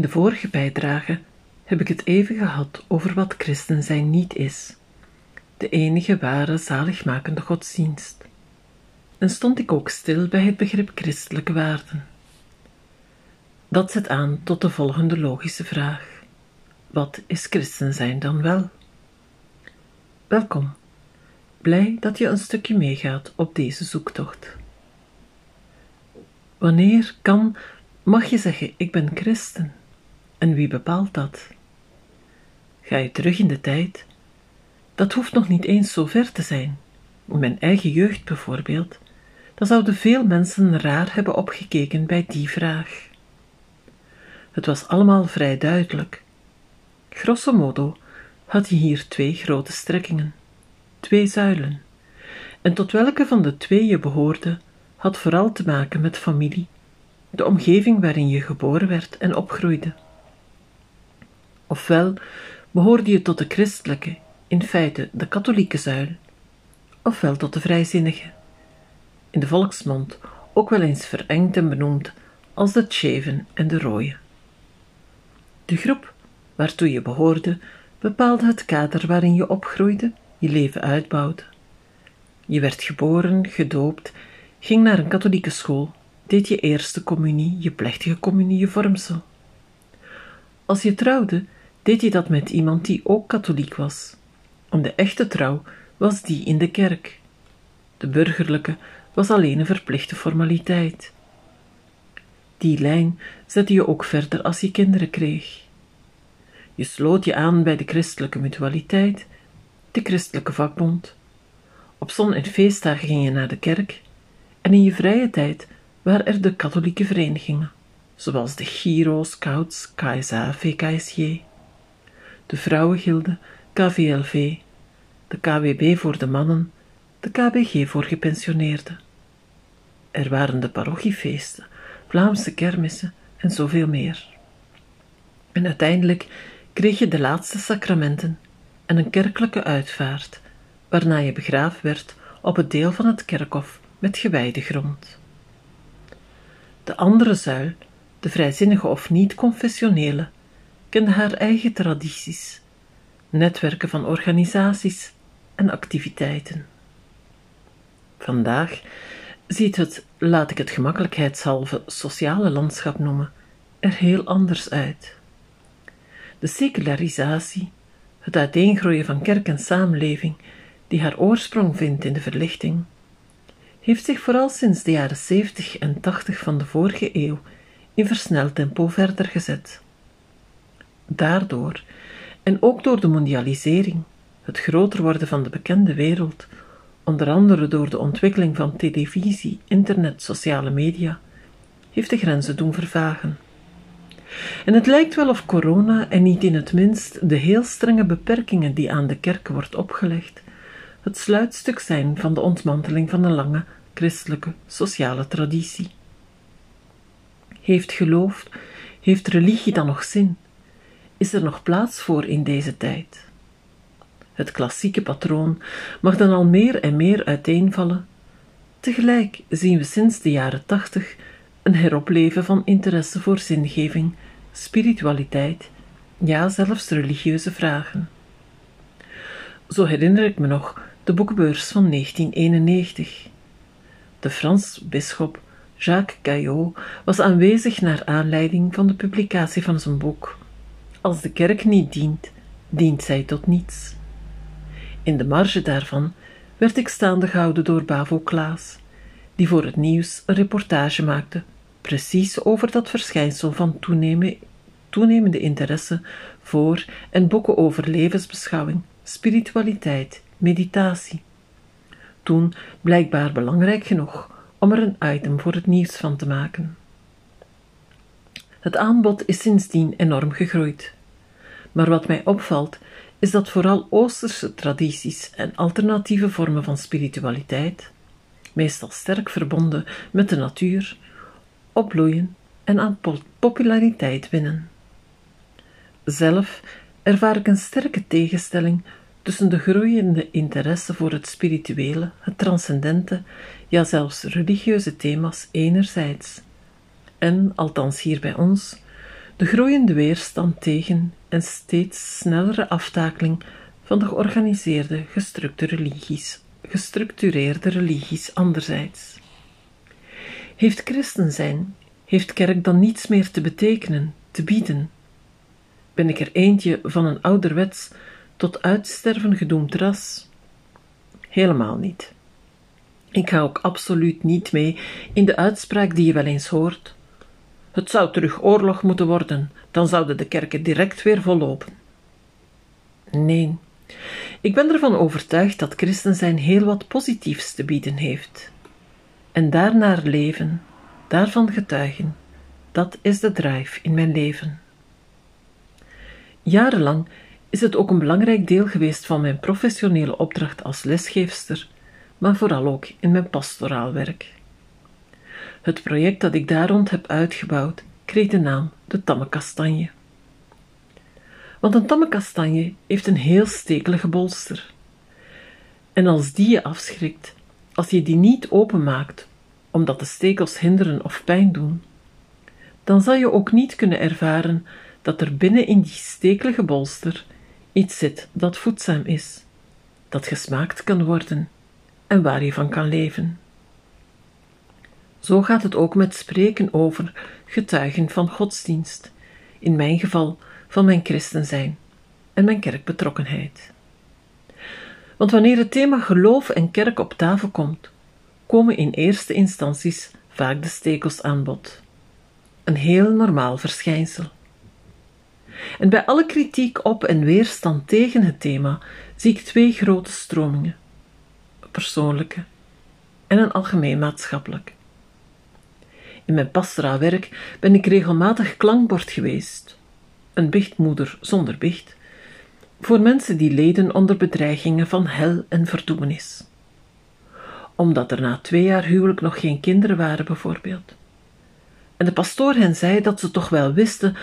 In de vorige bijdrage heb ik het even gehad over wat christen zijn niet is, de enige ware zaligmakende godsdienst. En stond ik ook stil bij het begrip christelijke waarden. Dat zet aan tot de volgende logische vraag: wat is christen zijn dan wel? Welkom. Blij dat je een stukje meegaat op deze zoektocht. Wanneer kan, mag je zeggen: Ik ben christen? En wie bepaalt dat? Ga je terug in de tijd? Dat hoeft nog niet eens zo ver te zijn. In mijn eigen jeugd bijvoorbeeld, dan zouden veel mensen raar hebben opgekeken bij die vraag. Het was allemaal vrij duidelijk. Grosso modo had je hier twee grote strekkingen, twee zuilen, en tot welke van de twee je behoorde, had vooral te maken met familie, de omgeving waarin je geboren werd en opgroeide. Ofwel behoorde je tot de christelijke, in feite de katholieke zuil, ofwel tot de vrijzinnige, in de volksmond ook wel eens verengd en benoemd als de tjeven en de rooien. De groep waartoe je behoorde bepaalde het kader waarin je opgroeide, je leven uitbouwde. Je werd geboren, gedoopt, ging naar een katholieke school, deed je eerste communie, je plechtige communie, je vormsel. Als je trouwde, deed je dat met iemand die ook katholiek was. Om de echte trouw was die in de kerk. De burgerlijke was alleen een verplichte formaliteit. Die lijn zette je ook verder als je kinderen kreeg. Je sloot je aan bij de christelijke mutualiteit, de christelijke vakbond. Op zon- en feestdagen ging je naar de kerk en in je vrije tijd waren er de katholieke verenigingen, zoals de Giro, Scouts, KSA, VKSJ, de Vrouwengilde, KVLV, de KWB voor de mannen, de KBG voor gepensioneerden. Er waren de parochiefeesten, Vlaamse kermissen en zoveel meer. En uiteindelijk kreeg je de laatste sacramenten en een kerkelijke uitvaart, waarna je begraven werd op het deel van het kerkhof met gewijde grond. De andere zuil, de vrijzinnige of niet-confessionele, kende haar eigen tradities, netwerken van organisaties en activiteiten. Vandaag ziet het, laat ik het gemakkelijkheidshalve, sociale landschap noemen, er heel anders uit. De secularisatie, het uiteengroeien van kerk en samenleving, die haar oorsprong vindt in de verlichting, heeft zich vooral sinds de jaren 70 en 80 van de vorige eeuw in versneld tempo verder gezet. Daardoor, en ook door de mondialisering, het groter worden van de bekende wereld, onder andere door de ontwikkeling van televisie, internet, sociale media, heeft de grenzen doen vervagen. En het lijkt wel of corona en niet in het minst de heel strenge beperkingen die aan de kerk wordt opgelegd, het sluitstuk zijn van de ontmanteling van een lange christelijke sociale traditie. Heeft geloof, heeft religie dan nog zin? Is er nog plaats voor in deze tijd? Het klassieke patroon mag dan al meer en meer uiteenvallen. Tegelijk zien we sinds de jaren tachtig een heropleven van interesse voor zingeving, spiritualiteit, ja zelfs religieuze vragen. Zo herinner ik me nog de boekenbeurs van 1991. De Frans bisschop Jacques Caillot was aanwezig naar aanleiding van de publicatie van zijn boek. Als de kerk niet dient, dient zij tot niets. In de marge daarvan werd ik staande gehouden door Bavo Klaas, die voor het nieuws een reportage maakte, precies over dat verschijnsel van toenemende interesse voor en boeken over levensbeschouwing, spiritualiteit, meditatie. Toen blijkbaar belangrijk genoeg om er een item voor het nieuws van te maken. Het aanbod is sindsdien enorm gegroeid. Maar wat mij opvalt, is dat vooral Oosterse tradities en alternatieve vormen van spiritualiteit, meestal sterk verbonden met de natuur, opbloeien en aan populariteit winnen. Zelf ervaar ik een sterke tegenstelling tussen de groeiende interesse voor het spirituele, het transcendente, ja zelfs religieuze thema's enerzijds, en, althans hier bij ons, de groeiende weerstand tegen en steeds snellere aftakeling van de georganiseerde, religies, gestructureerde religies anderzijds. Heeft christen zijn, heeft kerk dan niets meer te betekenen, te bieden? Ben ik er eentje van een ouderwets tot uitsterven gedoemd ras? Helemaal niet. Ik ga ook absoluut niet mee in de uitspraak die je wel eens hoort. Het zou terug oorlog moeten worden, dan zouden de kerken direct weer vollopen. Nee, ik ben ervan overtuigd dat christen zijn heel wat positiefs te bieden heeft. En daarnaar leven, daarvan getuigen, dat is de drive in mijn leven. Jarenlang is het ook een belangrijk deel geweest van mijn professionele opdracht als lesgeefster, maar vooral ook in mijn pastoraal werk. Het project dat ik daar rond heb uitgebouwd kreeg de naam de tamme kastanje. Want een tamme kastanje heeft een heel stekelige bolster. En als die je afschrikt, als je die niet openmaakt, omdat de stekels hinderen of pijn doen, dan zal je ook niet kunnen ervaren dat er binnen in die stekelige bolster iets zit dat voedzaam is, dat gesmaakt kan worden en waar je van kan leven. Zo gaat het ook met spreken over getuigen van godsdienst, in mijn geval van mijn christen zijn en mijn kerkbetrokkenheid. Want wanneer het thema geloof en kerk op tafel komt, komen in eerste instanties vaak de stekels aan bod. Een heel normaal verschijnsel. En bij alle kritiek op en weerstand tegen het thema zie ik twee grote stromingen: persoonlijke en een algemeen maatschappelijk. In mijn pastoraal werk ben ik regelmatig klankbord geweest, een bichtmoeder zonder bicht, voor mensen die leden onder bedreigingen van hel en verdoemenis. Omdat er na twee jaar huwelijk nog geen kinderen waren, bijvoorbeeld. En de pastoor hen zei dat ze toch wel wisten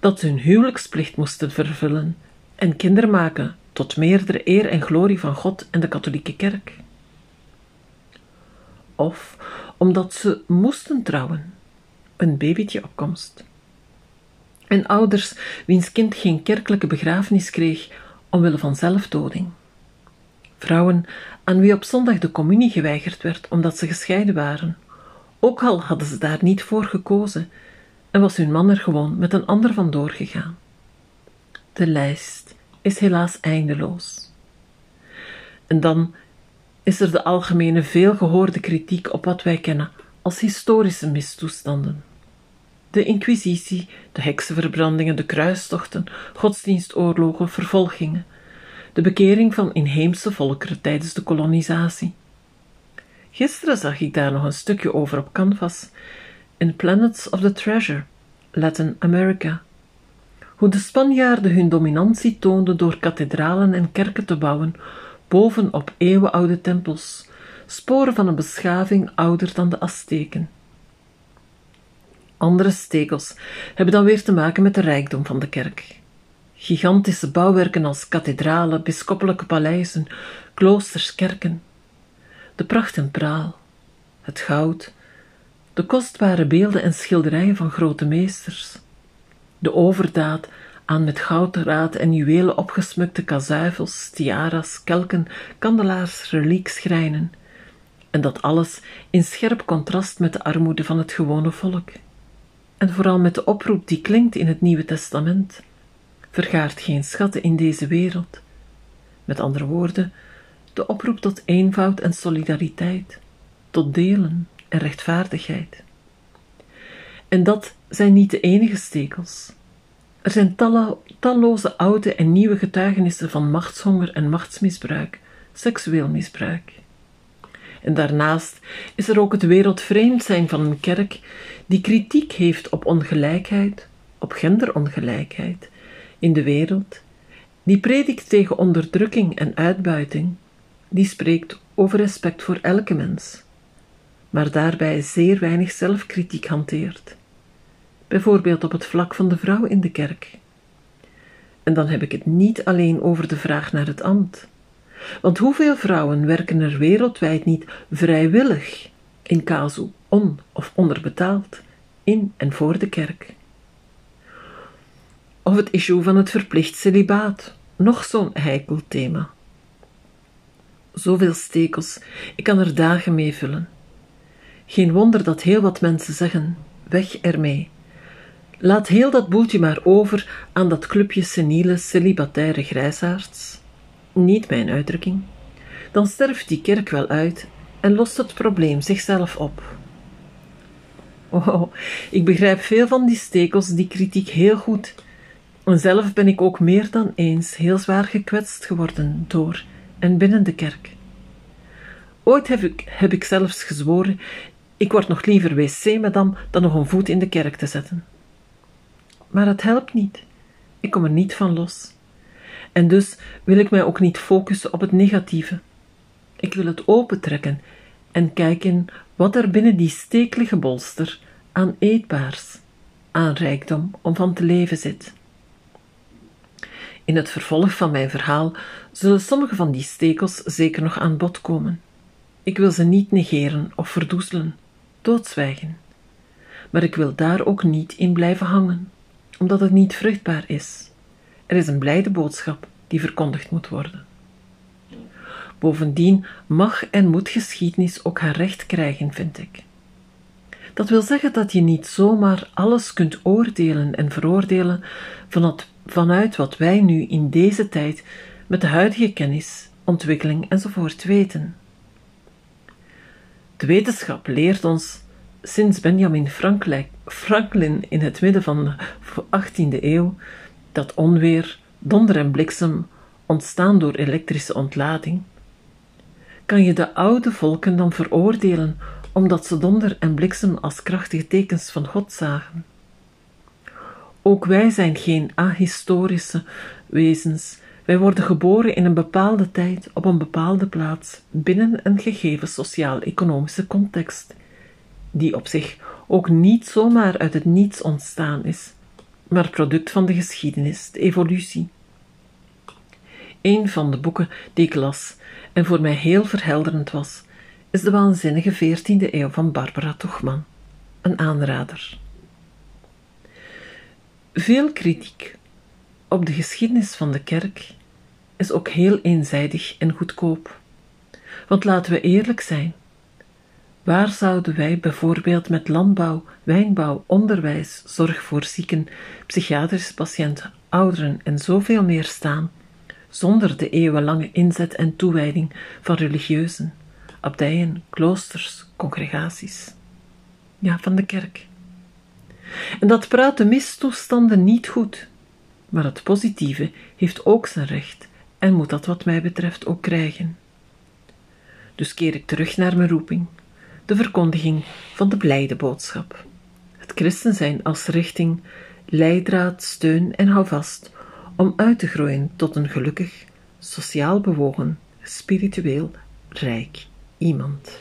dat ze hun huwelijksplicht moesten vervullen en kinderen maken tot meerdere eer en glorie van God en de katholieke kerk. Of omdat ze moesten trouwen, een babytje opkomst. En ouders wiens kind geen kerkelijke begrafenis kreeg omwille van zelfdoding. Vrouwen aan wie op zondag de communie geweigerd werd omdat ze gescheiden waren, ook al hadden ze daar niet voor gekozen en was hun man er gewoon met een ander van doorgegaan. De lijst is helaas eindeloos. En dan is er de algemene veelgehoorde kritiek op wat wij kennen als historische mistoestanden. De inquisitie, de heksenverbrandingen, de kruistochten, godsdienstoorlogen, vervolgingen, de bekering van inheemse volkeren tijdens de kolonisatie. Gisteren zag ik daar nog een stukje over op canvas in Planets of the Treasure, Latin America. Hoe de Spanjaarden hun dominantie toonden door kathedralen en kerken te bouwen bovenop eeuwenoude tempels, sporen van een beschaving ouder dan de Azteken. Andere stekels hebben dan weer te maken met de rijkdom van de kerk. Gigantische bouwwerken als kathedralen, bisschoppelijke paleizen, kloosters, kerken. De pracht en praal, het goud, de kostbare beelden en schilderijen van grote meesters, de overdaad aan met gouddraad en juwelen opgesmukte kazuivels, tiaras, kelken, kandelaars, reliekschrijnen, en dat alles in scherp contrast met de armoede van het gewone volk. En vooral met de oproep die klinkt in het Nieuwe Testament: vergaart geen schatten in deze wereld. Met andere woorden, de oproep tot eenvoud en solidariteit, tot delen, en rechtvaardigheid. En dat zijn niet de enige stekels. Er zijn talloze oude en nieuwe getuigenissen van machtshonger en machtsmisbruik, seksueel misbruik. En daarnaast is er ook het wereldvreemd zijn van een kerk die kritiek heeft op ongelijkheid, op genderongelijkheid in de wereld, die predikt tegen onderdrukking en uitbuiting, die spreekt over respect voor elke mens maar daarbij zeer weinig zelfkritiek hanteert. Bijvoorbeeld op het vlak van de vrouw in de kerk. En dan heb ik het niet alleen over de vraag naar het ambt. Want hoeveel vrouwen werken er wereldwijd niet vrijwillig, in casu on- of onderbetaald, in en voor de kerk? Of het issue van het verplicht celibaat, nog zo'n heikel thema. Zoveel stekels, ik kan er dagen mee vullen. Geen wonder dat heel wat mensen zeggen: weg ermee. Laat heel dat boeltje maar over aan dat clubje seniele celibataire grijsaards. Niet mijn uitdrukking. Dan sterft die kerk wel uit en lost het probleem zichzelf op. Oh, ik begrijp veel van die stekels, die kritiek heel goed. En zelf ben ik ook meer dan eens heel zwaar gekwetst geworden door en binnen de kerk. Ooit heb ik, heb ik zelfs gezworen: ik word nog liever wc-madam dan nog een voet in de kerk te zetten. Maar het helpt niet. Ik kom er niet van los. En dus wil ik mij ook niet focussen op het negatieve. Ik wil het opentrekken en kijken wat er binnen die stekelige bolster aan eetbaars, aan rijkdom om van te leven zit. In het vervolg van mijn verhaal zullen sommige van die stekels zeker nog aan bod komen. Ik wil ze niet negeren of verdoezelen, doodzwijgen. Maar ik wil daar ook niet in blijven hangen, omdat het niet vruchtbaar is. Er is een blijde boodschap die verkondigd moet worden. Bovendien mag en moet geschiedenis ook haar recht krijgen, vind ik. Dat wil zeggen dat je niet zomaar alles kunt oordelen en veroordelen vanuit wat wij nu in deze tijd met de huidige kennis, ontwikkeling enzovoort weten. De wetenschap leert ons sinds Benjamin Franklin in het midden van de 18e eeuw dat onweer, donder en bliksem ontstaan door elektrische ontlading. Kan je de oude volken dan veroordelen omdat ze donder en bliksem als krachtige tekens van God zagen? Ook wij zijn geen ahistorische wezens. Wij worden geboren in een bepaalde tijd, op een bepaalde plaats, binnen een gegeven sociaal-economische context, die op zich ook niet zomaar uit het niets ontstaan is, maar product van de geschiedenis, de evolutie. Een van de boeken die ik las en voor mij heel verhelderend was, is de waanzinnige 14e eeuw van Barbara Tuchman, een aanrader. Veel kritiek op de geschiedenis van de kerk is ook heel eenzijdig en goedkoop. Want laten we eerlijk zijn, waar zouden wij bijvoorbeeld met landbouw, wijnbouw, onderwijs, zorg voor zieken, psychiatrische patiënten, ouderen en zoveel meer staan, zonder de eeuwenlange inzet en toewijding van religieuzen, abdijen, kloosters, congregaties? Ja, van de kerk. En dat praat de mistoestanden niet goed. Maar het positieve heeft ook zijn recht en moet dat wat mij betreft ook krijgen. Dus keer ik terug naar mijn roeping, de verkondiging van de blijde boodschap. Het christen zijn als richting, leidraad, steun en houvast om uit te groeien tot een gelukkig, sociaal bewogen, spiritueel rijk iemand.